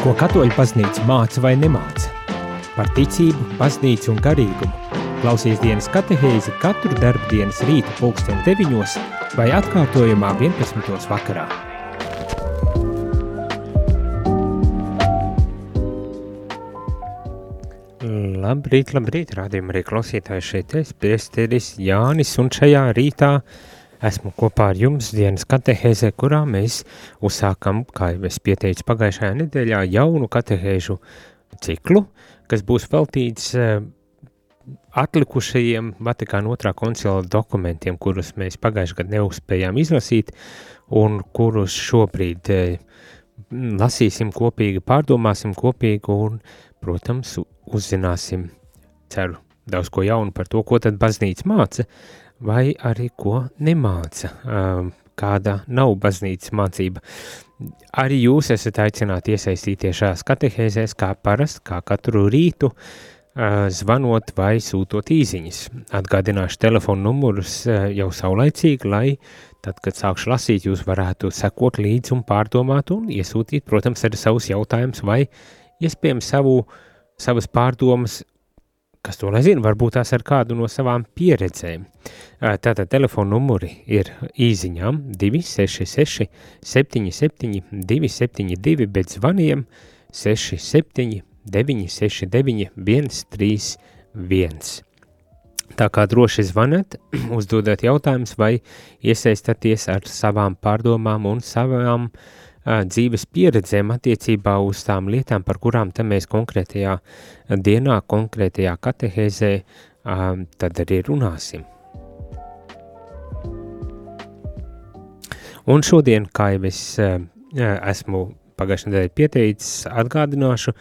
Ko katoļu baznīca māca vai nemāca? Par ticību, baznīcu un garīgumu. Klausies dienas katehēzi katru darbdienas rītu pulksteni deviņos vai atkārtojumā 11. vakarā. Labrīt, labrīt, rādījumā arī klausītāji šeit es, priesteris Jānis, un šajā rītā esmu kopā ar jums dienas katehēzē, kurā mēs uzsākam, kā jau es pieteicu pagājušajā nedēļā, jaunu katehēžu ciklu, kas būs veltīts uh, atlikušajiem Vatikāna otrā koncila dokumentiem, kurus mēs pagājušajā gadā neuzspējām izlasīt, un kurus šobrīd uh, lasīsim kopīgi, pārdomāsim kopīgi un, protams, uzzināsim, ceru, daudz ko jaunu par to, ko tad baznīca māca, vai arī ko nemāca, kāda nav baznīcas mācība. Arī jūs esat aicināti iesaistīties šajās katehēzēs, kā parasti, kā katru rītu, zvanot vai sūtot īziņas. Atgādināšu telefonu numurus jau saulaicīgi, lai tad, kad sākšu lasīt, jūs varētu sekot līdzi un pārdomāt un iesūtīt, protams, arī savus jautājumus vai iespējams savu, savas pārdomas kas to nezina, varbūt tās ar kādu no savām pieredzēm. Tātad telefona numuri ir īziņām 266 77 272, bet zvaniem 67 969 131. Tā kā droši zvanat, uzdodat jautājumus vai iesaistaties ar savām pārdomām un savām uh, dzīves pieredzēm attiecībā uz tām lietām, par kurām te mēs konkrētajā dienā, konkrētajā katehēzē tad arī runāsim. Un šodien, kā jau es esmu pagājušajā nedēļā pieteicis, atgādināšu,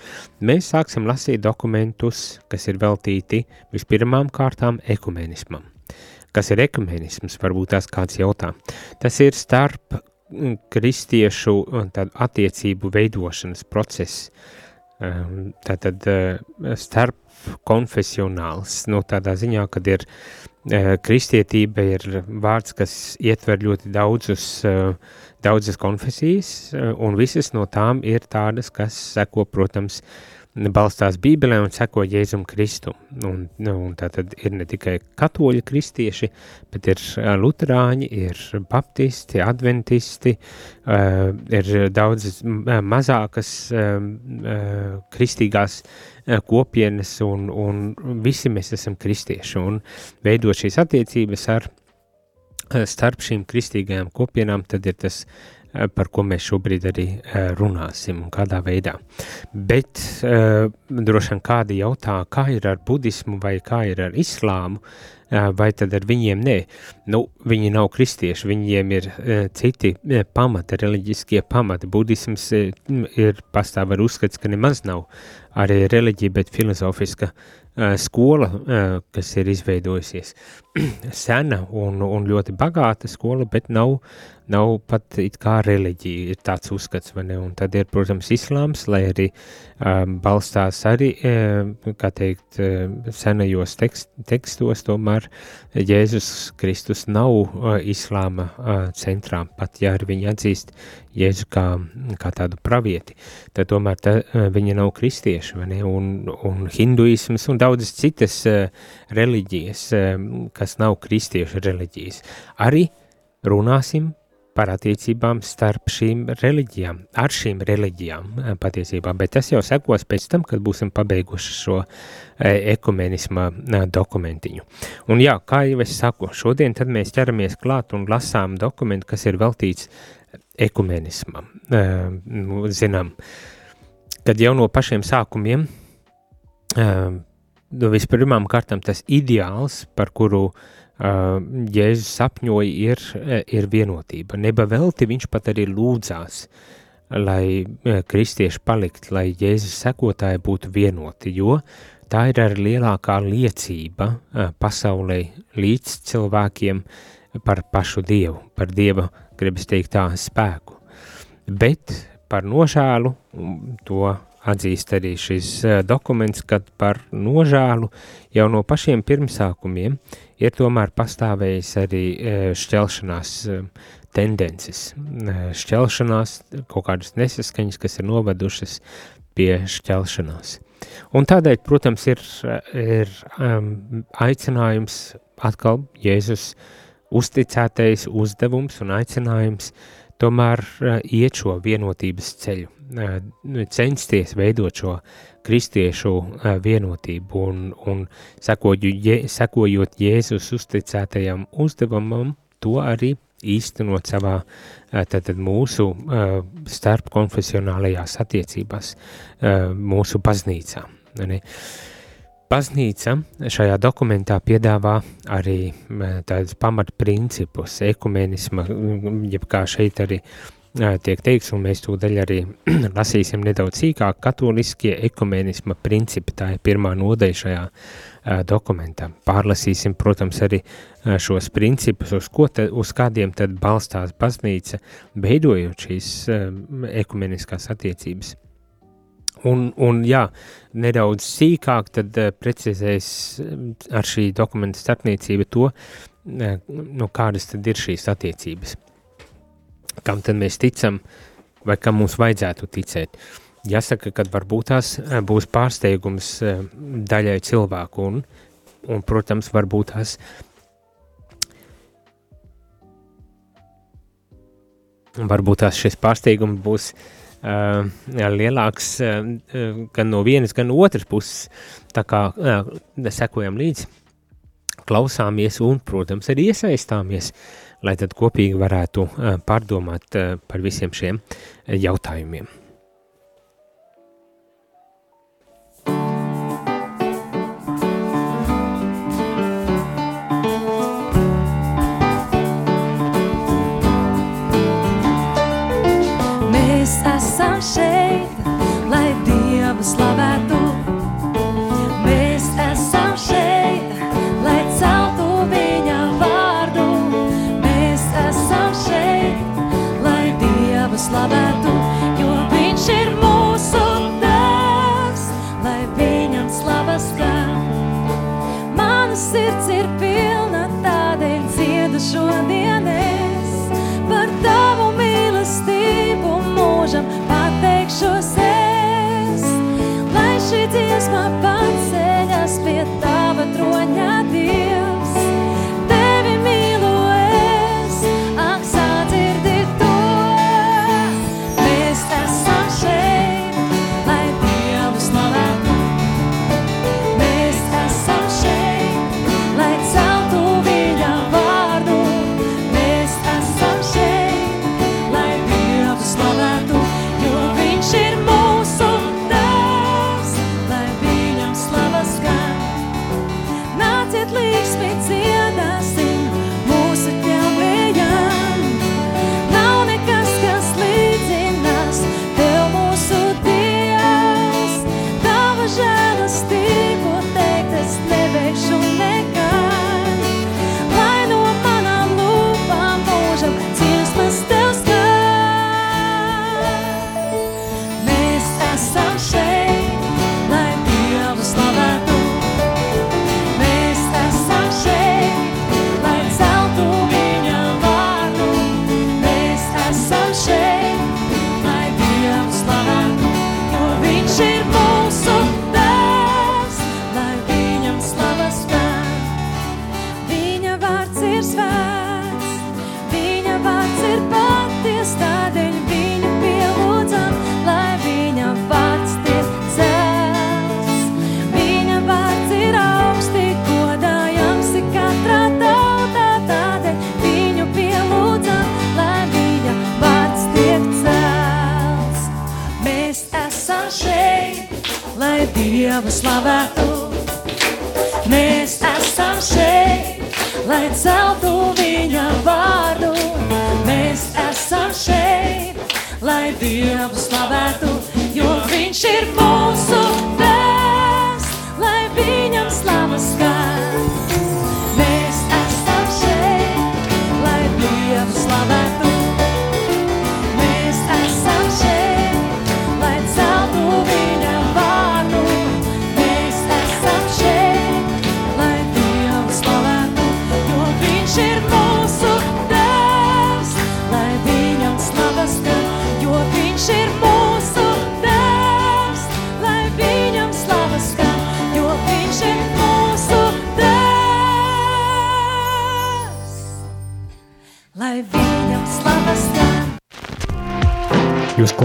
mēs sāksim lasīt dokumentus, kas ir veltīti vispirmām kārtām ekumenismam. Kas ir ekumenisms, varbūt tās kāds jautā. Tas ir starp kristiešu tādu attiecību veidošanas process, ehm, tātad eh, starp konfesionāls, nu, tādā ziņā, kad ir eh, kristietība ir vārds, kas ietver ļoti daudzus, eh, daudzas konfesijas, un visas no tām ir tādas, kas seko, protams, uh, balstās Bībelē un seko Jēzum Kristu. Un, nu, un tā tad ir ne tikai katoļi kristieši, bet ir luterāņi, ir baptisti, adventisti, ir daudz mazākas kristīgās kopienas un, un visi mēs esam kristieši un veidot šīs attiecības ar starp šīm kristīgajām kopienām, tad ir tas uh, par ko mēs šobrīd arī eh, runāsim un kādā veidā. Bet uh, droši vien kādi jautā, kā ir ar budismu vai kā ir ar islāmu, uh, vai tad ar viņiem nē. Nu, viņi nav kristieši, viņiem ir uh, citi pamati, reliģiskie pamati. Budisms ir pastāv ar uzskats, ka nemaz nav arī reliģija, bet filozofiska skola, kas ir izveidojusies. Sena un, un ļoti bagāta skola, bet nav nav pat kā reliģija, ir tāds uzskats, vai ne, un tad ir, protams, islāms, lai arī um, balstās arī, um, kā teikt, um, senajos tekst, tekstos, tomēr Jēzus Kristus nav uh, islāma uh, centrā, pat ja arī viņi atzīst Jēzu kā, kā tādu pravieti, tad tomēr ta, uh, viņi nav kristieši, vai ne, un, un hinduisms un daudzas citas uh, reliģijas, uh, kas nav kristiešu reliģijas. Arī runāsim par attiecībām starp šīm reliģijām, ar šīm reliģijām eh, patiesībā, bet tas jau sekos pēc tam, kad būsim pabeiguši šo e, ekumenisma e, dokumentiņu. Un jā, kā jau es saku, šodien tad mēs ķeramies klāt un lasām dokumentu, kas ir veltīts ekumenismam. Zinām, kad jau no pašiem sākumiem, e, vispirmām kārtām tas ideāls, par kuru uh, Jēzus sapņoja, ir, ir vienotība. Neba velti viņš pat arī lūdzās, lai kristieši palikt, lai Jēzus sekotāji būtu vienoti, jo tā ir arī lielākā liecība pasaulē līdz cilvēkiem par pašu Dievu, par Dieva, gribas teikt tā, spēku. Bet par nožēlu, to atzīst arī šis dokuments, kad par nožēlu jau no pašiem pirmsākumiem ir tomēr pastāvējis arī e, šķelšanās e, tendences, šķelšanās, kaut kādas nesaskaņas, kas ir novedušas pie šķelšanās. Un tādēļ, protams, ir, ir um, aicinājums atkal Jēzus uzticētais uzdevums un aicinājums tomēr uh, iet šo vienotības ceļu, uh, censties veidot šo kristiešu uh, vienotību un, un sekojot Jēzus uzticētajam uzdevumam, to arī īstenot savā tātad mūsu starpkonfesionālajās attiecībās, mūsu baznīcā. Ne? Baznīca šajā dokumentā piedāvā arī tādus pamatprincipus ekumenisma, jeb kā šeit arī tiek teiks, un mēs tūdaļ arī lasīsim nedaudz sīkāk, katoliskie ekumenisma principi, tā ir pirmā nodeļa šajā dokumentā. Pārlasīsim, protams, arī šos principus, uz, ko te, uz kādiem tad balstās baznīca, veidojot šīs ekumeniskās attiecības. Un, un jā, nedaudz sīkāk tad uh, precizēs ar šī dokumenta starpniecība to, uh, nu, kādas tad ir šīs attiecības. Kam tad mēs ticam, vai kam mums vajadzētu ticēt? Jāsaka, ka varbūt tās uh, būs pārsteigums daļai cilvēku, un, un protams, varbūt tās varbūt tās šis pārsteigums būs uh, uh, lielāks uh, gan no vienas, gan no otras puses. Tā kā uh, sekojam līdzi, klausāmies un, protams, arī iesaistāmies, lai tad kopīgi varētu pārdomāt par visiem šiem jautājumiem. Dievu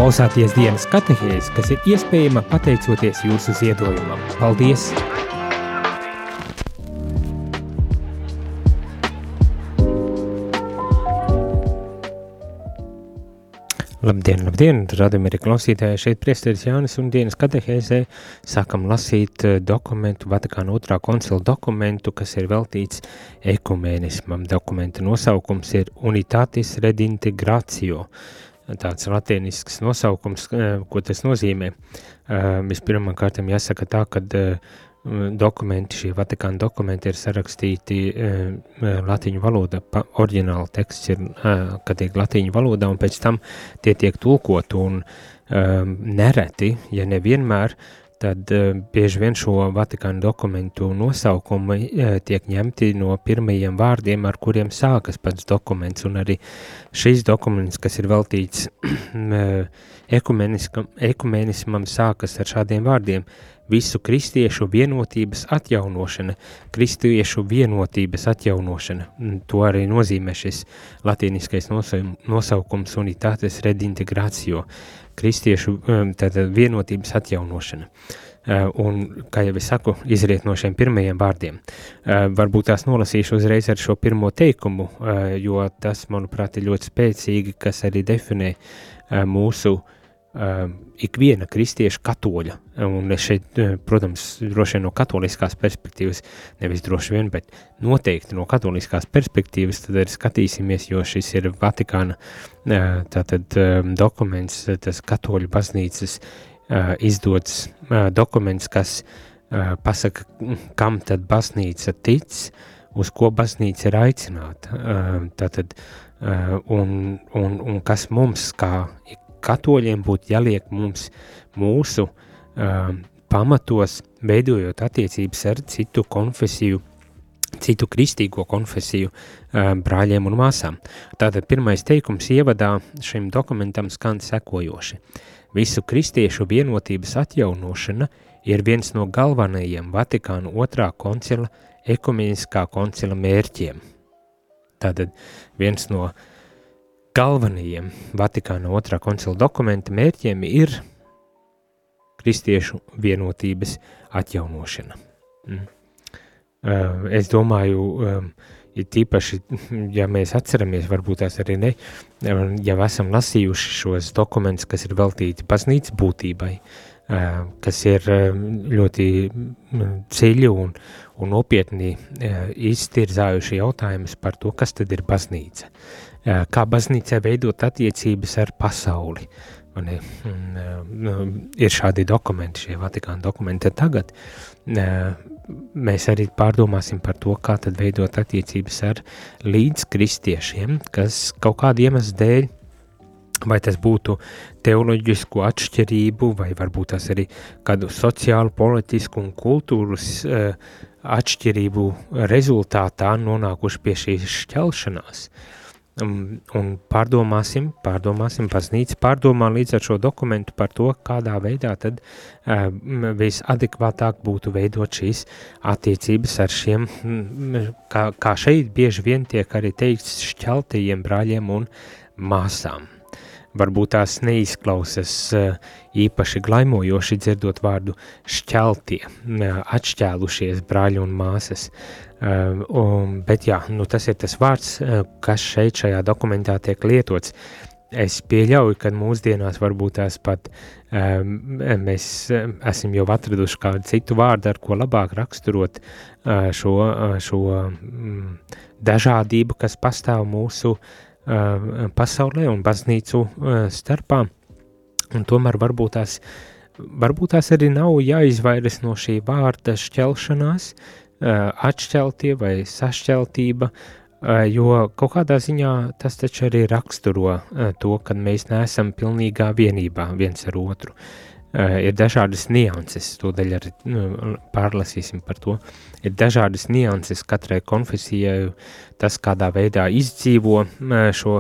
klausāties dienas katehēs, kas ir iespējama pateicoties jūsu ziedojumam. Paldies! Labdien, labdien, radam arī klausītāji šeit priesteris Jānis un dienas katehēzē sākam lasīt eh, dokumentu, Vatikāna otrā koncila dokumentu, kas ir veltīts ekumēnismam. Dokumenta nosaukums ir Unitatis Redintegratio, tāds latienisks nosaukums, eh, ko tas nozīmē. Eh, vispirmām kārtām jāsaka tā, ka dokumenti, šie Vatikāna dokumenti ir sarakstīti latīņu valodā, pa, oriģināla teksts ir, kad tiek latīņu valodā, un pēc tam tie tiek tulkot, un nereti, ja nevienmēr, tad uh, bieži vien šo Vatikāna dokumentu nosaukumi uh, tiek ņemti no pirmajiem vārdiem, ar kuriem sākas pats dokuments, un arī šīs dokuments, kas ir veltīts ekumenismam, sākas ar šādiem vārdiem – visu kristiešu vienotības atjaunošana, kristiešu vienotības atjaunošana. To arī nozīmē šis latīniskais nosaukums unitātes redintegrācio, kristiešu um, tātad vienotības atjaunošana. Uh, un, kā jau es saku, izriet no šiem pirmajiem vārdiem. Uh, varbūt tās nolasīšu uzreiz ar šo pirmo teikumu, uh, jo tas, manuprāt, ir ļoti spēcīgi, kas arī definē mūsu uh, ikviena kristieša katoļa, un es šeit, uh, protams, droši vien no katoliskās perspektīvas, nevis droši vien, bet noteikti no katoliskās perspektīvas, tad arī skatīsimies, jo šis ir Vatikāna uh, tātad um, dokuments, tas katoļu baznīcas uh, izdots dokuments, kas pasaka, kam tad baznīca tic, uz ko baznīca ir aicināta, uh, tātad, un, un, un kas mums kā katoļiem būtu jāliek mums mūsu uh, pamatos, veidojot attiecības ar citu konfesiju, citu kristīgo konfesiju uh, brāļiem un māsām. Tātad pirmais teikums ievadā šim dokumentam skan sekojoši. Visu kristiešu vienotības atjaunošana ir viens no galvenajiem Vatikāna otrā koncila ekumeniskā koncila mērķiem. Tātad viens no uh, galvenajiem Vatikāna otrā koncila dokumenta mērķiem ir kristiešu vienotības atjaunošana. Mm. Uh, es domāju, ir tīpaši, ja mēs atceramies, varbūt tās arī ne, ja esam lasījuši šos dokumentus, kas ir veltīti baznīcas būtībai, uh, kas ir ļoti dziļi un, un nopietni uh, iztirzājuši jautājumus par to, kas tad ir baznīca kā baznīcai veidot attiecības ar pasauli. Un, un, ir šādi dokumenti, šie Vatikāna dokumenti. Tagad mēs arī pārdomāsim par to, kā tad veidot attiecības ar līdzkristiešiem, kas kaut kādu iemeslu dēļ vai tas būtu teoloģisku atšķirību, vai varbūt tas arī kādu sociālu, politisku un kultūras uh, atšķirību rezultātā nonākuši pie šīs šķelšanās. Uh, Un, un pārdomāsim, pārdomāsim, baznīca pārdomā līdz ar šo dokumentu par to, kādā veidā tad uh, visadekvātāk būtu veidot šīs attiecības ar šiem, kā, kā šeit bieži vien tiek arī teikts, šķeltajiem brāļiem un māsām. Varbūt tās neizklausas uh, īpaši glaimojoši dzirdot vārdu šķeltie, uh, atšķēlušies brāļi un māsas. Uh, un, bet jā, nu, tas ir tas vārds, kas šeit šajā dokumentā tiek lietots. Es pieļauju, ka mūsdienās varbūt tās pat um, mēs esam jau atraduši kādu citu vārdu, ar ko labāk raksturot uh, šo, uh, šo um, dažādību, kas pastāv mūsu uh, pasaulē un baznīcu uh, starpā. Un tomēr varbūt tās, varbūt tās arī nav jāizvairas no šī vārda šķelšanās, uh, atšķeltie vai sašķeltība, jo kaut kādā ziņā tas taču arī raksturo to, ka mēs neesam pilnīgā vienībā viens ar otru. Ir dažādas nianses, tūdaļ arī nu, pārlasīsim par to. Ir dažādas nianses katrai konfesijai, tas kādā veidā izdzīvo šo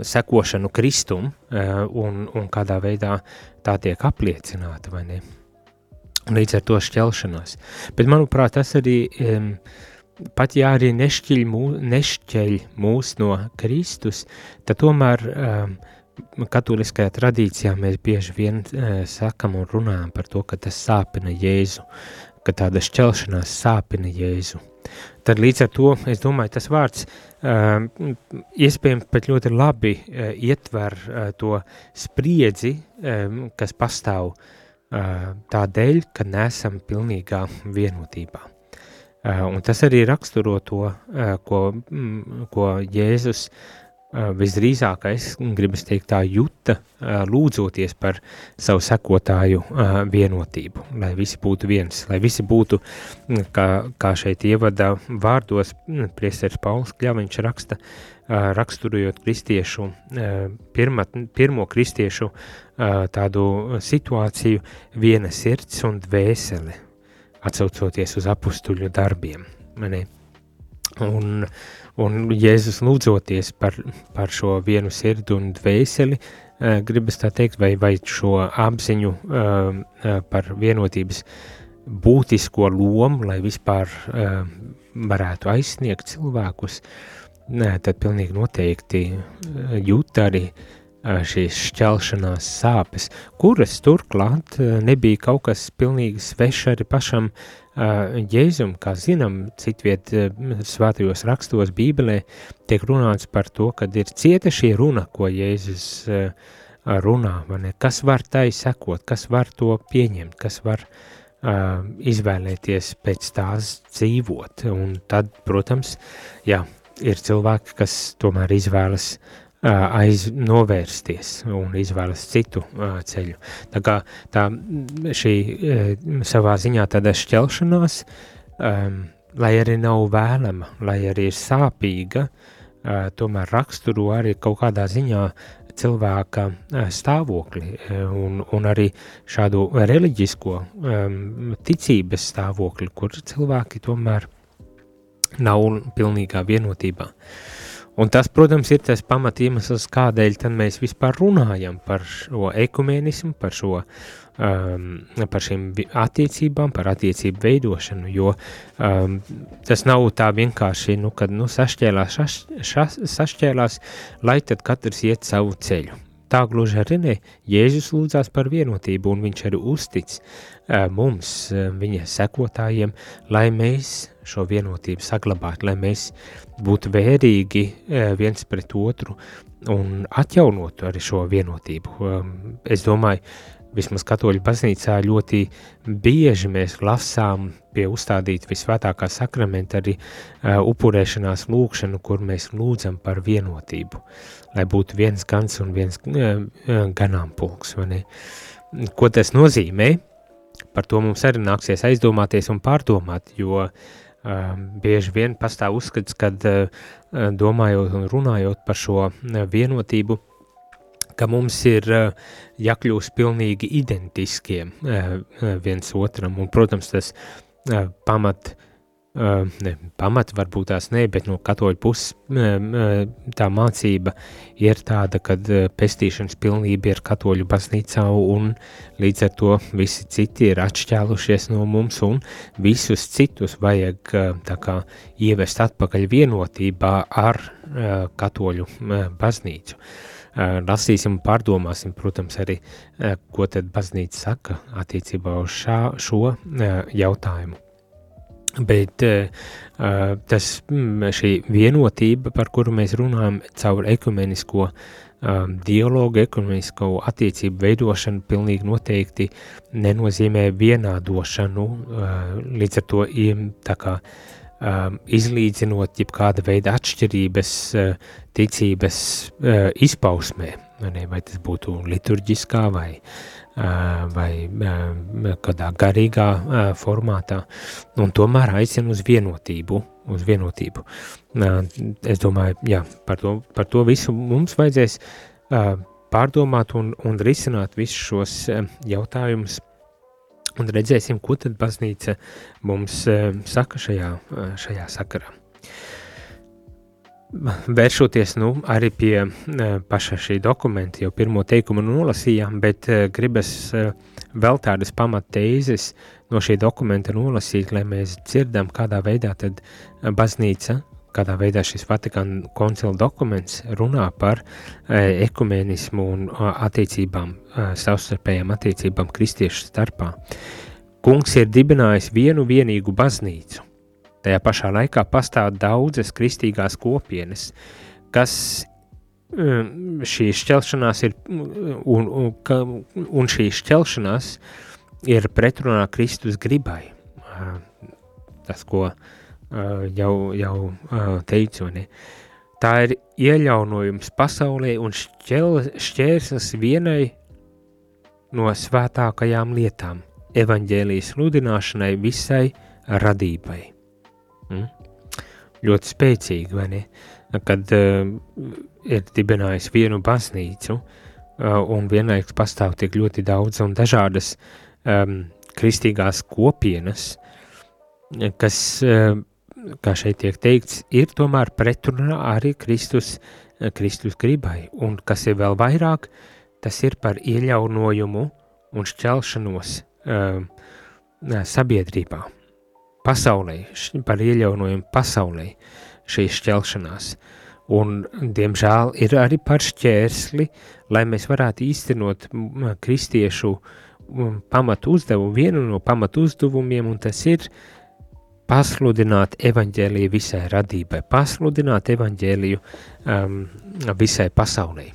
sekošanu Kristum un, un kādā veidā tā tiek apliecināta, vai ne? Līdz ar to šķelšanās. Bet, manuprāt, tas arī, pat ja arī nešķiļ mūs, nešķeļ mūs no Kristus, tad tomēr um, katoliskajā tradīcijā mēs bieži vien uh, sakam un runājam par to, ka tas sāpina Jēzu, ka tāda šķelšanās sāpina Jēzu. Tad līdz ar to, es domāju, tas vārds uh, iespējams pat ļoti labi uh, ietver uh, to spriedzi, uh, kas pastāv uh, tādēļ, ka nesam pilnīgā vienotībā. Uh, un tas arī raksturo to, uh, ko, mm, ko Jēzus uh, visdrīzākais, gribas teikt, tā juta, lūdzoties par savu sekotāju vienotību, lai visi būtu viens, lai visi būtu, kā, kā šeit ievada vārdos, priesteris Pauls Kļaviņš raksta, raksturojot kristiešu, pirma, pirmo kristiešu tādu situāciju, viena sirds un dvēsele, atsaucoties uz apustuļu darbiem. Mani. Un, Un Jēzus lūdzoties par, par šo vienu sirdi un dvēseli, uh, gribas tā teikt, vai, vai šo apziņu uh, uh, par vienotības būtisko lomu, lai vispār varētu aizsniegt cilvēkus, tad pilnīgi noteikti jūt arī šīs šķelšanās sāpes, kuras turklāt nebija kaut kas pilnīgi svešs arī pašam uh, Jēzum, kā zinām, citviet svētajos rakstos Bībelē tiek runāts par to, kad ir cieta šī runa, ko Jēzus runā, ne? kas var tai sekot, kas var to pieņemt, kas var uh, izvēlēties pēc tās dzīvot, un tad, protams, jā, ir cilvēki, kas tomēr izvēlas uh, aiz novērsties un izvēlas citu ceļu. Tā kā tā šī savā ziņā tāda šķelšanās, lai arī nav vēlama, lai arī ir sāpīga, tomēr raksturo arī kaut kādā ziņā cilvēka stāvokli un, un arī šādu reliģisko ticības stāvokli, kur cilvēki tomēr nav pilnīgā vienotībā. Uh, Un tas, protams, ir tas pamat iemesls, kādēļ mēs vispār runājam par šo ekumenismu, par, šo, um, par šīm attiecībām, par attiecību veidošanu, jo um, tas nav tā vienkārši, nu, kad nu, sašķēlās, šas, šas, sašķēlās, lai tad katrs iet savu ceļu. Tā gluži arī ne. Jēzus lūdzās par vienotību, un viņš arī uztic uh, mums, uh, viņa sekotājiem, lai mēs šo vienotību saglabātu, lai mēs būtu vērīgi uh, viens pret otru un atjaunotu arī šo vienotību. Um, es domāju, vismaz katoļu baznīcā ļoti bieži mēs lasām pie uzstādīt visvētākā sakramenta arī uh, upurēšanās lūkšanu, kur mēs lūdzam par vienotību, lai būtu viens gans un viens uh, ganāmpulks, vai ne? Ko tas nozīmē? Par to mums arī nāksies aizdomāties un pārdomāt, jo uh, bieži vien pastāv uzskats, kad domājot un runājot par šo vienotību, ka mums ir jākļūst pilnīgi identiskiem viens otram, un, protams, tas pamat ne, pamati varbūt tās ne, bet no katoļu puses tā mācība ir tāda, ka pestīšanas pilnība ir katoļu baznīcā un līdz ar to visi citi ir atšķēlušies no mums un visus citus vajag tā kā ievest atpakaļ vienotībā ar katoļu baznīcu. Lasīsim un pārdomāsim, protams, arī, ko tad baznīca saka attiecībā uz šā, šo jautājumu. Bet tas, mm, šī vienotība, par kuru mēs runājam caur ekumenisko um, dialogu, ekumenisko attiecību veidošanu, pilnīgi noteikti nenozīmē vienādošanu, līdz ar to tā kā um, izlīdzinot jebkāda veida atšķirības uh, ticības uh, izpausmē, vai tas būtu liturģiskā vai uh, vai kādā garīgā formātā, un tomēr aicina uz vienotību. Uz vienotību. Es domāju, jā, par to, par to visu mums vajadzēs pārdomāt un, un risināt visus šos jautājumus, un redzēsim, ko tad baznīca mums saka šajā, šajā sakarā. Vēršoties nu, arī pie uh, paša šī dokumenta, jau pirmo teikumu nolasījām, bet gribas vēl tādas pamatteizes no šī dokumenta nolasīt, lai mēs dzirdam, kādā veidā tad baznīca, kādā veidā šis Vatikāna koncila dokuments runā par ekumenismu un attiecībām, savstarpējām attiecībām kristiešu starpā. Kungs ir dibinājis vienu vienīgu baznīcu. Tajā pašā laikā pastāv daudzas kristīgās kopienas, kas šī šķelšanās ir, un, un, un šī šķelšanās ir pretrunā Kristus gribai. Tas, ko uh, jau, jau teicu. Ne? Tā ir iejaunojums pasaulē un šķērslis vienai no svētākajām lietām - evaņģēlijas sludināšanai visai radībai. Mm? Ļoti spēcīgi, vai ne? Kad uh, ir dibinājis vienu baznīcu, uh, un vienlaikus pastāv tik ļoti daudz un dažādas um, kristīgās kopienas, kas uh, kā šeit tiek teikts, ir tomēr pretrunā arī Kristus, eh, Kristus gribai, un kas ir vēl vairāk, tas ir par iejaunojumu un šķelšanos uh, sabiedrībā, pasaulē, par iejaunojumu pasaulē šīs šķelšanās. Un, diemžēl, ir arī par šķērsli, lai mēs varētu īstenot kristiešu pamatu uzdevumu, vienu no pamatu uzdevumiem, un tas ir uh, pasludināt evaņģēliju visai radībai, pasludināt evaņģēliju um, visai pasaulē.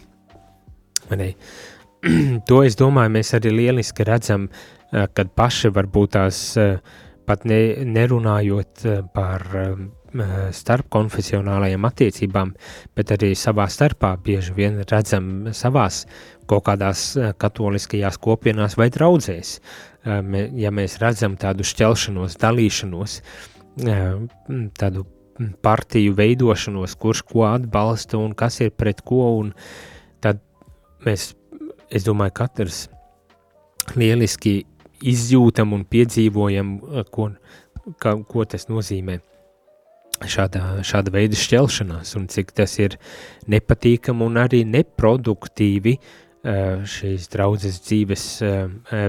to es domāju, mēs arī lieliski redzam, uh, kad paši varbūt tās uh, pat ne, nerunājot uh, par um, uh, starpkonfesionālajām attiecībām, bet arī savā starpā bieži vien redzam savās kaut kādās uh, katoliskajās kopienās vai draudzēs, ja mēs redzam tādu šķelšanos, dalīšanos, tādu partiju veidošanos, kurš ko atbalsta un kas ir pret ko, un tad mēs, es domāju, katrs lieliski izjūtam un piedzīvojam, ko, ka, ko tas nozīmē šāda, šāda veida šķelšanās un cik tas ir nepatīkam un arī neproduktīvi šīs draudzes dzīves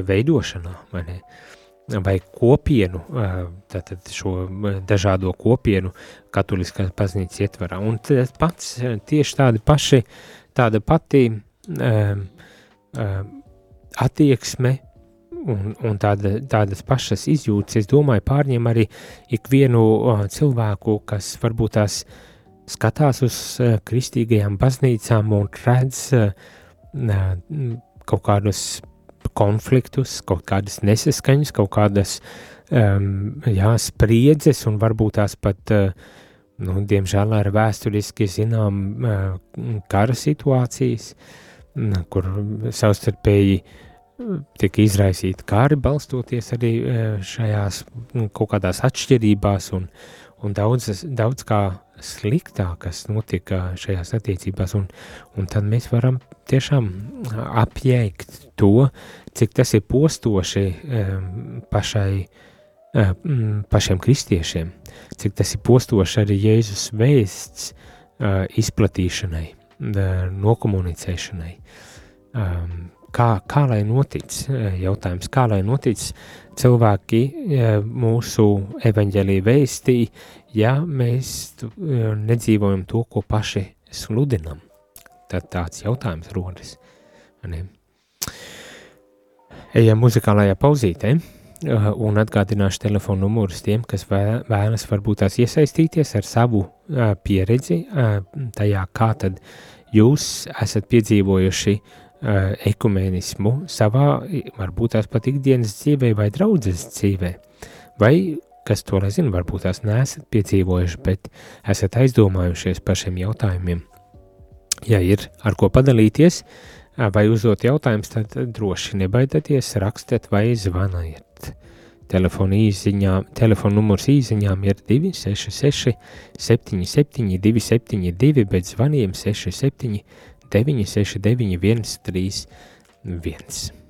veidošanā, vai ne? Vai kopienu, tātad šo dažādo kopienu katoliskās baznīcas ietvarā. Un tas pats tieši tādi paši, tāda pati attieksme un, un tāda, tādas pašas izjūtas, es domāju, pārņem arī ikvienu cilvēku, kas varbūt tās skatās uz kristīgajām baznīcām un redz uh, kaut kādus konfliktus, kaut kādas nesaskaņas, kaut kādas um, jā, spriedzes un varbūt tās pat, uh, nu, diemžēl ar vēsturiski zinām uh, kara situācijas, uh, kur savstarpēji tika izraisīti kāri, balstoties arī šajās kaut kādās atšķirībās un, un daudz, daudz kā sliktā, kas notika šajās attiecībās, un, un tad mēs varam tiešām apjēgt to, cik tas ir postoši pašai, pašiem kristiešiem, cik tas ir postoši arī Jēzus vēsts izplatīšanai, nokomunicēšanai. Kā, kā lai notic, jautājums, kā lai notic cilvēki mūsu evaņģēlīja vēstī, ja mēs nedzīvojam to, ko paši sludinam. Tad tāds jautājums rodas. Ne? Ejam muzikālajā pauzītē un atgādināšu telefonu numurus tiem, kas vēlas varbūt tās iesaistīties ar savu pieredzi tajā, kā tad jūs esat piedzīvojuši uh, ekumenismu savā, varbūt tās pat ikdienas dzīvē vai draudzes dzīvē, vai, kas to nezinu, varbūt tās neesat piedzīvojuši, bet esat aizdomājušies par šiem jautājumiem. Ja ir ar ko padalīties vai uzdot jautājumus, tad droši nebaidieties, rakstiet vai zvaniet. Telefona īsiņā, telefona numurs īsiņām ir 266 77 272, bet zvaniem 67 9, 6, 9, 1, 3, 1.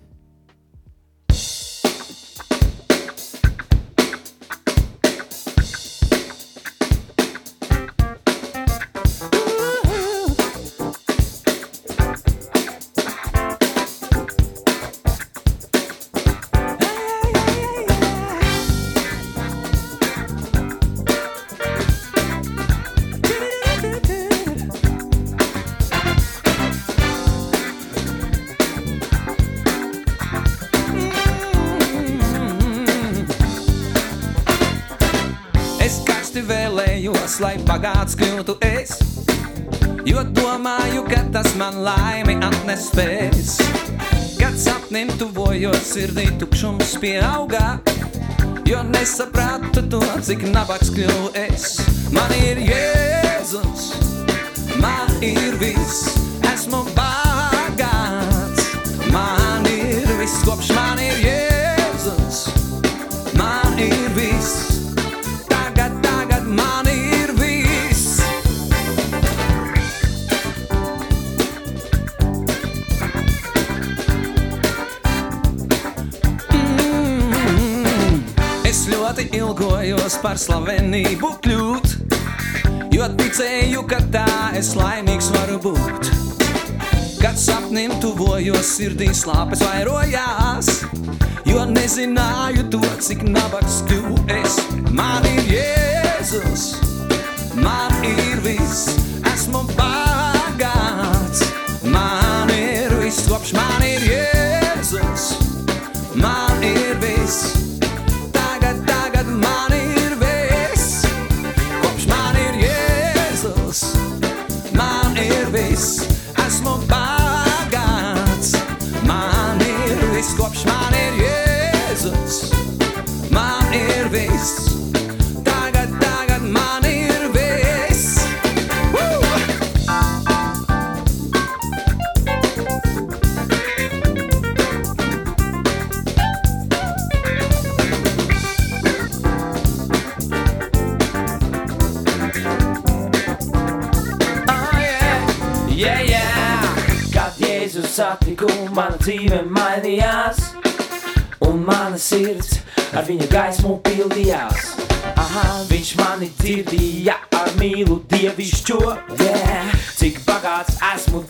Laimi atnespēs. Kad sapnim tuvojos, sirdī tukšums pieaugā. Jo nesapratu to, cik nabaks kļuvu es. Man ir Jēzus, man ir viss, esmu bagāts. Man ir viss, kopš man ir Jēzus, par slavenību kļūt, jo ticēju, ka tā es laimīgs varu būt. Kad sapnim tuvojos, sirdī slāpes vairojās, jo nezināju to, cik nabaks kļuvu es. Man ir Jēzus, man ir viss, esmu bagāts, mana dzīve mainījās, un mana sirds ar viņa gaismu pildījās. Aha, viņš mani dzirdīja ar mīlu dievišķo, yeah. Cik bagāts esmu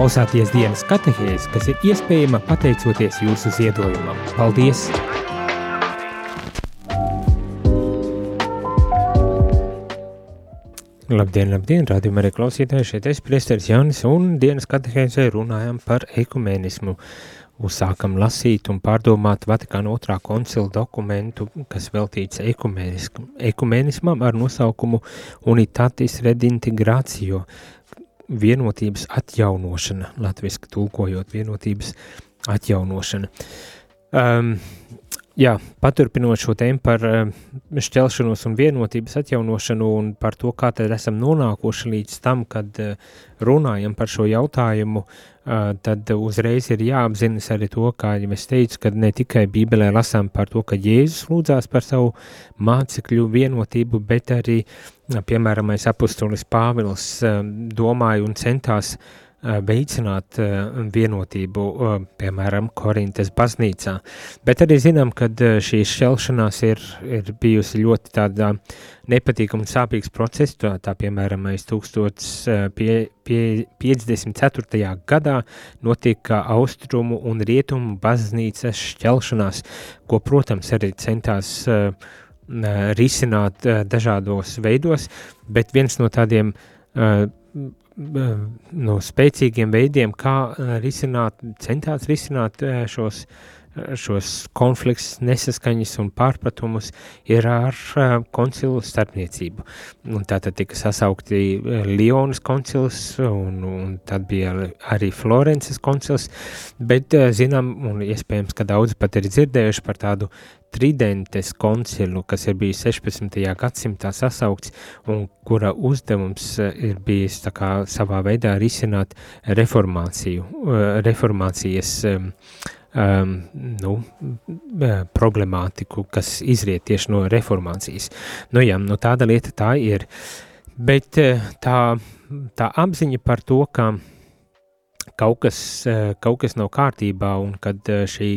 klausāties dienas katehēs, kas ir iespējama pateicoties jūsu ziedojumam. Paldies! Labdien, labdien, rādījumā arī klausītāji, šeit es priesteris Jānis un dienas katehēzē runājam par ekumenismu. Uzsākam lasīt un pārdomāt Vatikāna otrā koncila dokumentu, kas veltīts ekumenismam ar nosaukumu Unitatis redintegratio, vienotības atjaunošana, latviski tulkojot vienotības atjaunošana. Um, jā, paturpinot šo tēmu par um, šķelšanos un vienotības atjaunošanu un par to, kā tad esam nonākuši līdz tam, kad uh, runājam par šo jautājumu, uh, tad uzreiz ir jāapzinas arī to, kā jau es teicu, kad ne tikai Bībelē lasām par to, ka Jēzus lūdzās par savu mācekļu vienotību, bet arī, piemēram, apustulis Pāvils uh, domāja un centās uh, veicināt vienotību, piemēram, Korintas baznīcā. Bet arī zinām, ka šī šķelšanās ir, ir bijusi ļoti tādā nepatīkama un sāpīgs process, tā, tā piemēram, aiz 1054. gadā notika austrumu un rietumu baznīcas šķelšanās, ko, protams, arī centās risināt dažādos veidos, bet viens no tādiem no spēcīgiem veidiem, kā risināt, centās risināt šos uh, šos konflikts, nesaskaņas un pārpratumus ir ar koncilu starpniecību. Un tātad tika sasaukti Lionas koncils un, un tad bija arī Florences koncils, bet zinām, un iespējams, ka daudz pat ir dzirdējuši par tādu Tridentes koncilu, kas ir bijis 16. gadsimtā sasaukts un kura uzdevums ir bijis tā kā savā veidā risināt reformāciju, reformācijas um, nu, problemātiku, kas izriet tieši no reformācijas. Nu, jā, nu, tāda lieta tā ir. Bet eh, tā, tā apziņa par to, ka kaut kas, eh, kaut kas nav kārtībā un kad šī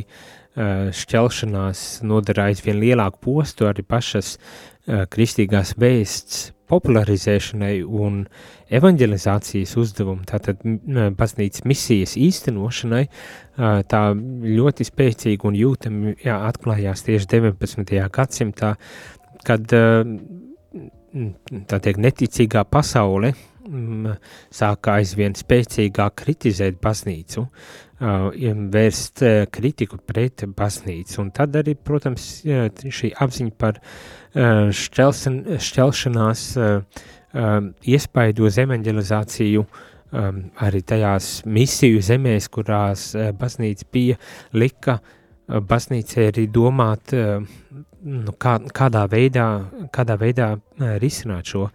šķelšanās nodara aizvien lielāku postu arī pašas kristīgās vēsts popularizēšanai un evanģelizācijas uzdevumu, tātad baznīcas misijas īstenošanai, tā ļoti spēcīgi un jūtami jā, atklājās tieši 19. gadsimtā, kad tā tiek neticīgā pasaule sāka aizvien spēcīgāk kritizēt baznīcu, vērst kritiku pret baznīcu, un tad arī, protams, šī apziņa par šķelsen, šķelšanās iespaido evanģelizāciju arī tajās misiju zemēs, kurās baznīca bija, lika baznīca arī domāt nu, kā, kādā veidā, kādā veidā risināt šo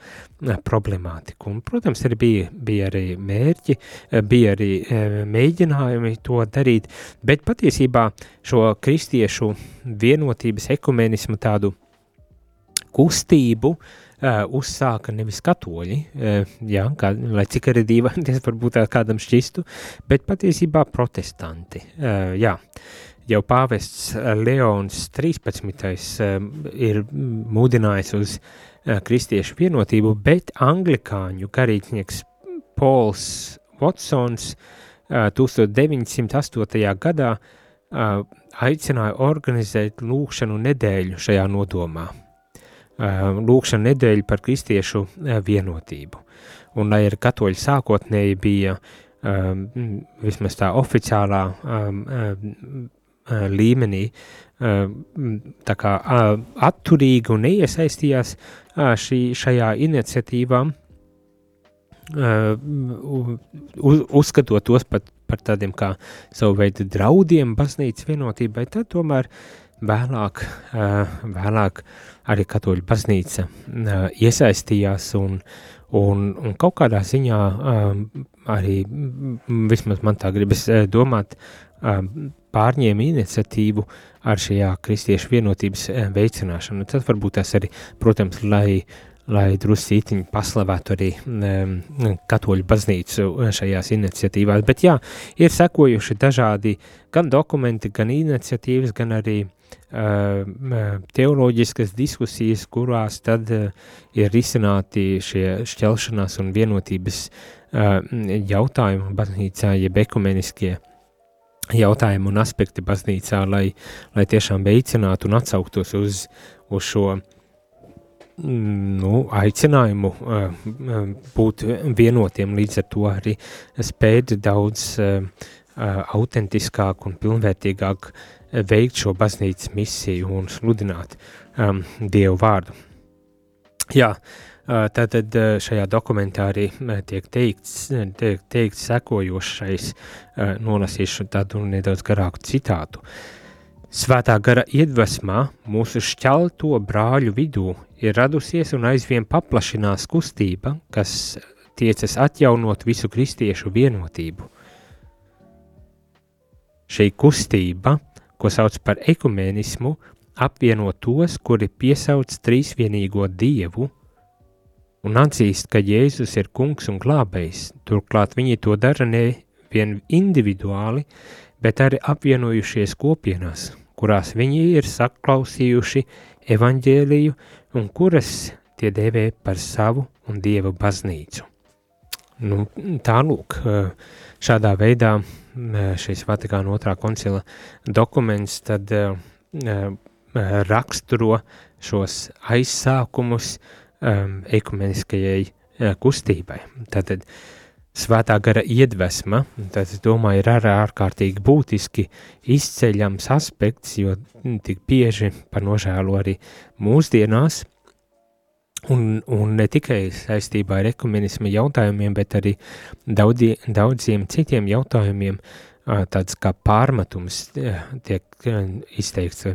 problemātiku. Un, protams, arī bija, bija arī mērķi, bija arī mēģinājumi to darīt, bet patiesībā šo kristiešu vienotības ekumenismu tādu kustību uh, uzsāka nevis katoļi, uh, jā, kā, lai cik arī dīvaini tas varbūt kādam šķistu, bet patiesībā protestanti. Uh, jā. Uh, jau pāvests eh, Leons 13. Eh, ir mudinājis uz eh, kristiešu vienotību, bet anglikāņu garīdznieks Pols Watsons 1908. gadā aicināja organizēt lūkšanu nedēļu šajā nodomā. Lūkšana nedēļa par kristiešu vienotību. Un lai arī katoļi sākotnēji bija um, vismaz tā oficiālā um, līmenī kā atturīgi un neiesaistījās šī, šajā iniciatīvā, uz, uzskatot tos pat par tādiem kā savu veidu draudiem baznīcas vienotībai, tad tomēr vēlāk, vēlāk arī katoļu baznīca iesaistījās un, un, un kaut kādā ziņā arī, vismaz man tā gribas domāt, pārņēma iniciatīvu ar šajā kristiešu vienotības veicināšanu. Tad varbūt tas arī, protams, lai, lai drusītiņi paslavētu arī um, katoļu baznīcu šajās iniciatīvās. Bet jā, ir sekojuši dažādi gan dokumenti, gan iniciatīvas, gan arī uh, teoloģiskas diskusijas, kurās tad ir risināti šie šķelšanās un vienotības uh, jautājumi baznīcā, jeb ekumeniskie jautājumi un aspekti baznīcā, lai, lai tiešām veicinātu un atsauktos uz, uz šo nu, aicinājumu uh, būt vienotiem, līdz ar to arī spēt daudz uh, autentiskāk un pilnvērtīgāk veikt šo baznīcas misiju un sludināt um, Dievu vārdu. Jā, uh, Tātad šajā dokumentā arī tiek teikts, tiek teikts sekojošais, nolasīšu tādu nedaudz garāku citātu. Svētā gara iedvesmā mūsu šķelto brāļu vidū ir radusies un aizvien paplašinās kustība, kas tiecas atjaunot visu kristiešu vienotību. Šī kustība, ko sauc par ekumenismu, apvieno tos, kuri piesauc trīsvienīgo dievu un atzīst, ka Jēzus ir kungs un glābējs. Turklāt viņi to dara ne vien individuāli, bet arī apvienojušies kopienās, kurās viņi ir saklausījuši evaņģēliju un kuras tie dēvē par savu un Dieva baznīcu. Nu, tā lūk, šādā veidā šis Vatikāna otrā koncila dokuments tad raksturo šos aizsākumus um, ekumeniskajai uh, kustībai. Tātad svētā gara iedvesma, tas, es domāju, ir arī ārkārtīgi būtiski izceļams aspekts, jo tik bieži par nožēlu arī mūsdienās, un, un ne tikai saistībā ar ekumenismu jautājumiem, bet arī daudzi, daudziem citiem jautājumiem, tāds kā pārmetums tiek izteikts,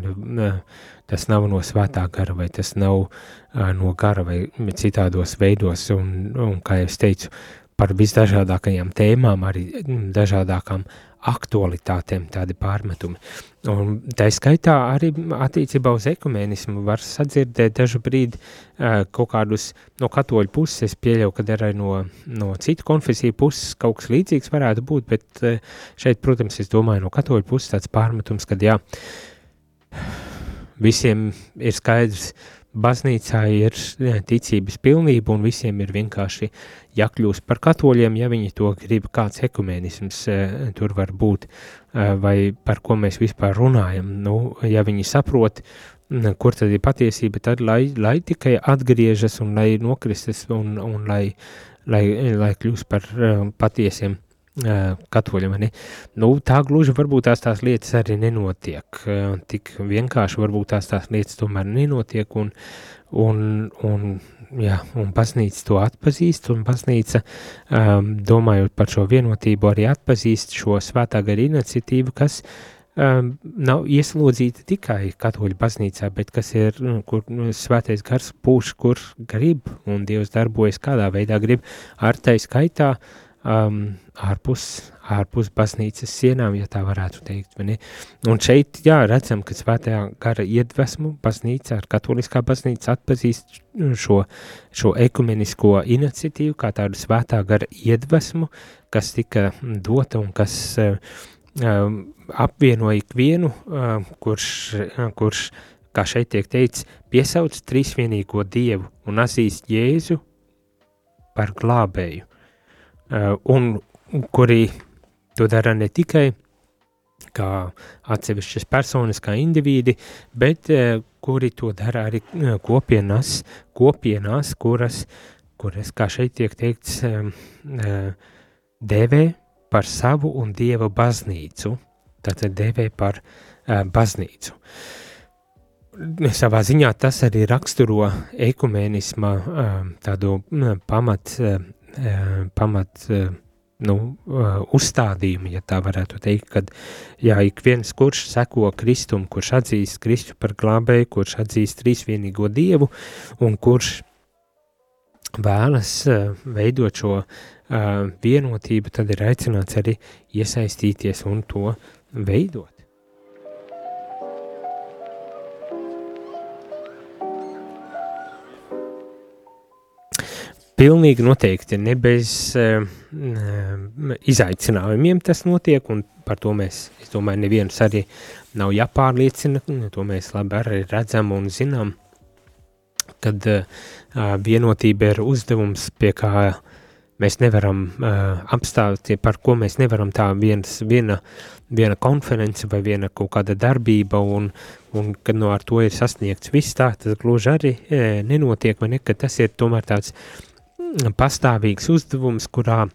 tas nav no svētā gara vai tas nav no gara vai citādos veidos, un, un kā jau es teicu, par visdažādākajām tēmām, arī dažādākām aktualitātēm, tādi pārmetumi. Un tā skaitā arī attiecībā uz ekumēnismu var sadzirdēt dažu brīdi kaut kādus no katoļu puses, es pieļauju, ka arī no, no citu konfesiju puses kaut kas līdzīgs varētu būt, bet šeit, protams, es domāju no katoļu puses tāds pārmetums, kad jā, visiem ir skaidrs, baznīcā ir ticības pilnība un visiem ir vienkārši jākļūst par katoļiem, ja viņi to grib, kāds ekumēnisms e, tur var būt, e, vai par ko mēs vispār runājam. Nu, ja viņi saprot, kur tad ir patiesība, tad lai, lai tikai atgriežas un lai nokristas un, un lai, lai, lai kļūst par e, patiesiem katoļiem. Ne? Nu, tā gluži varbūt tās tās lietas arī nenotiek. Tik vienkārši varbūt tās tās lietas tomēr nenotiek, un, un, un, jā, un baznīca to atpazīst, un baznīca, um, domājot par šo vienotību, arī atpazīst šo svētā gara iniciatīvu, kas um, nav ieslodzīta tikai katoļu baznīcā, bet kas ir, kur svētais gars pūš, kur grib, un Dievs darbojas kādā veidā grib, ar tai skaitā, uh, um, ārpus, ārpus baznīcas sienām, ja tā varētu teikt. Un šeit, jā, redzam, ka svētajā gara iedvesmu baznīca ar katoliskā baznīca atpazīst šo, šo ekumenisko iniciatīvu kā tādu svētā gara iedvesmu, kas tika dota un kas um, apvieno ikvienu, uh, kurš, kurš, kā šeit tiek teikts, piesauc trīsvienīgo dievu un atzīst Jēzu par glābēju. Eh, un kuri to dara ne tikai kā atsevišķas personas, kā indivīdi, bet uh, kuri to dara arī uh, kopienās, kopienās kuras, kuras, kā šeit tiek teikts, dēvē par savu un Dieva baznīcu, tātad dēvē par baznīcu. Savā ziņā tas arī raksturo ekumēnisma tādu pamat pamat nu, uzstādījumi, ja tā varētu teikt, kad jā, ik viens, kurš seko Kristum, kurš atzīst Kristu par glābēju, kurš atzīst trīsvienīgo Dievu un kurš vēlas veidot šo vienotību, tad ir aicināts arī iesaistīties un to veidot. Pilnīgi noteikti ne bez uh, izaicinājumiem tas notiek, un par to mēs, es domāju, neviens arī nav jāpārliecina, to mēs labi arī redzam un zinām, kad uh, vienotība ir uzdevums, pie kā mēs nevaram uh, apstāties, par ko mēs nevaram tā viens, viena, viena konference vai viena kaut kāda darbība, un, un kad no ar to ir sasniegts viss tā, tas gluži arī e, nenotiek, vai ne, ka tas ir tomēr tāds pastāvīgs uzdevums, kurā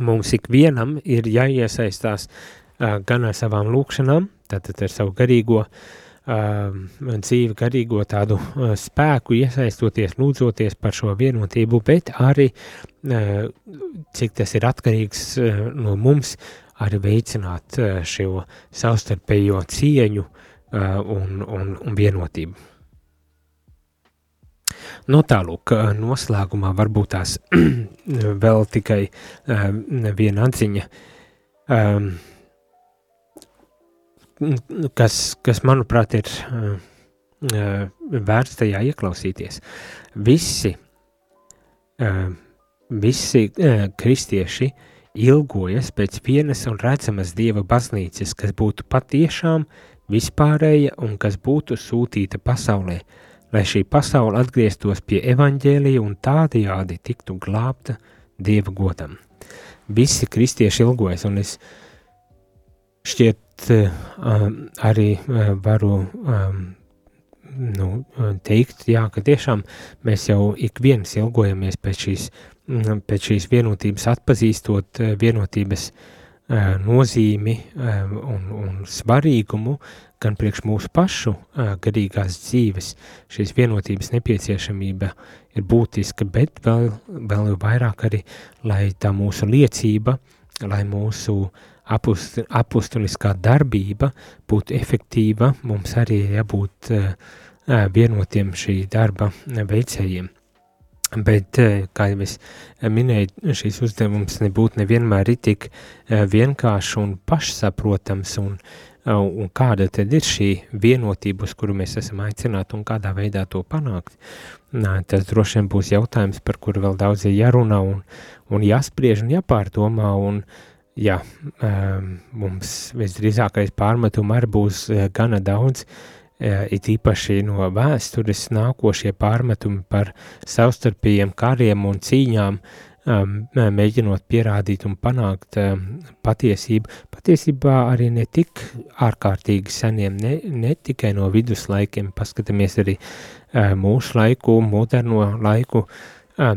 mums ikvienam ir jāiesaistās uh, gan ar savām lūkšanām, tātad ar savu garīgo uh, dzīvi, garīgo tādu uh, spēku, iesaistoties, lūdzoties par šo vienotību, bet arī, uh, cik tas ir atkarīgs uh, no mums, arī veicināt uh, šo savstarpējo cieņu uh, un, un, un vienotību. No nu, tālūk, noslēgumā varbūt tās vēl tikai um, viena atziņa, um, kas, kas, manuprāt, ir uh, vērts tajā ieklausīties. Visi, uh, visi kristieši ilgojas pēc vienas un redzamas Dieva baznīcas, kas būtu patiešām vispārēja un kas būtu sūtīta pasaulē, lai šī pasaule atgrieztos pie evaņģēlija un tādajādi tiktu glābta Dieva godam. Visi kristieši ilgojas, un es šķiet uh, arī uh, varu um, nu, teikt, jā, ka tiešām mēs jau ik viens ilgojamies pēc šīs, mm, pēc šīs vienotības, atpazīstot vienotības nozīmi un, un svarīgumu gan priekš mūsu pašu garīgās dzīves. Šīs vienotības nepieciešamība ir būtiska, bet vēl, vēl vairāk arī, lai tā mūsu liecība, lai mūsu apust, apustuliskā darbība būtu efektīva, mums arī ir jābūt vienotiem šī darba veicējiem. Bet, kā jau es minēju, šīs uzdevums nebūtu nevienmēr tik vienkāršs un pašsaprotams, un, un kāda tad ir šī vienotība, uz kuru mēs esam aicināti un kādā veidā to panākt. Nā, tas droši vien būs jautājums, par kuru vēl daudz ir jārunā un, un jāspriež un jāpārdomā, un jā, mums visdrīzākais pārmetumu arī būs gana daudz, it īpaši no vēstures nākošie pārmetumi par savstarpējiem kariem un cīņām, mēģinot pierādīt un panākt patiesību. Patiesībā arī ne tik ārkārtīgi seniem, ne, ne tikai no viduslaikiem, paskatāmies arī mūsu laiku, moderno laiku, uh,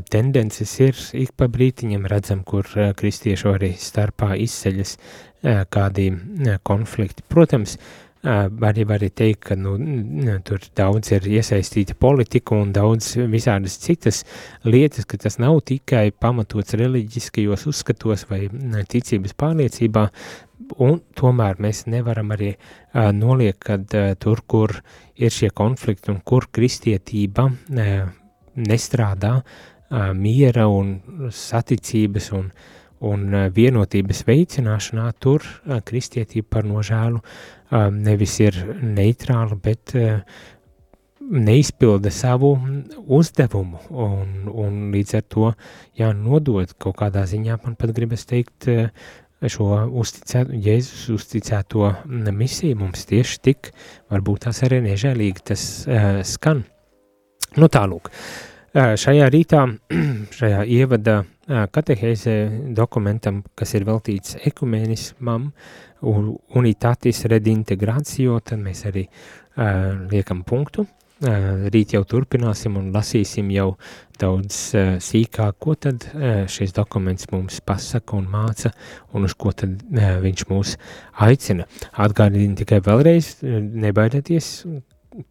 tendences ir ik pa brītiņam redzam, kur kristiešu arī starpā izceļas kādi konflikti. Protams, var jau arī teikt, ka nu, tur daudz ir iesaistīta politika un daudz visādas citas lietas, ka tas nav tikai pamatots reliģiskajos uzskatos vai ticības pārliecībā, un tomēr mēs nevaram arī uh, noliekt, kad uh, tur, kur ir šie konflikti un kur kristietība uh, nestrādā miera un saticības un, un vienotības veicināšanā, tur kristietība par nožēlu nevis ir neitrāla, bet neizpilda savu uzdevumu, un, un līdz ar to, jā, nodot kaut kādā ziņā, man pat gribas teikt, šo uzticētu, Jēzus uzticēto misiju mums tieši tik, varbūt tās arī nežēlīgi tas uh, skan. Nu tālūk, uh, Šajā rītā, šajā ievada katehēzē dokumentam, kas ir veltīts ekumēnismam un unitatis redintegrācijo, tad mēs arī uh, liekam punktu. Uh, rīt jau turpināsim un lasīsim jau daudz uh, sīkāk, ko tad uh, šis dokuments mums pasaka un māca, un uz ko tad viņš mūs aicina. Atgādini tikai vēlreiz, nebaidieties,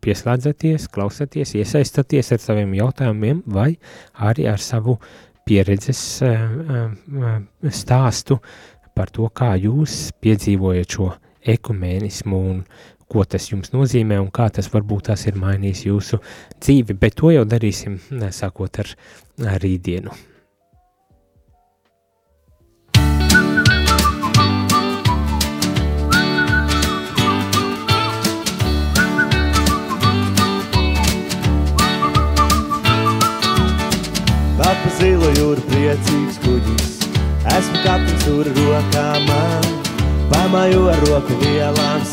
pieslēdzaties, klausaties, iesaistaties ar saviem jautājumiem vai arī ar savu pieredzes eh, eh, stāstu par to, kā jūs piedzīvojat šo ekumēnismu un ko tas jums nozīmē un kā tas varbūt tas ir mainījis jūsu dzīvi, bet to jau darīsim sākot ar, ar rītdienu. pa zilu jūru priecīgs kuģis. Esmu kapteinis tur rokā man, pamāju ar roku lielām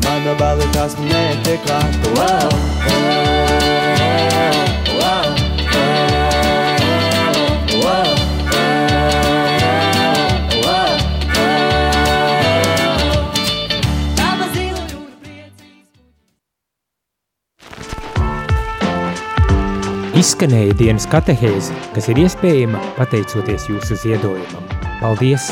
sirīm. Mana balva tas netiek klāt. Wow, wow, wow. Izskanēja dienas katehēze, kas ir iespējama pateicoties jūsu ziedojumam. Paldies!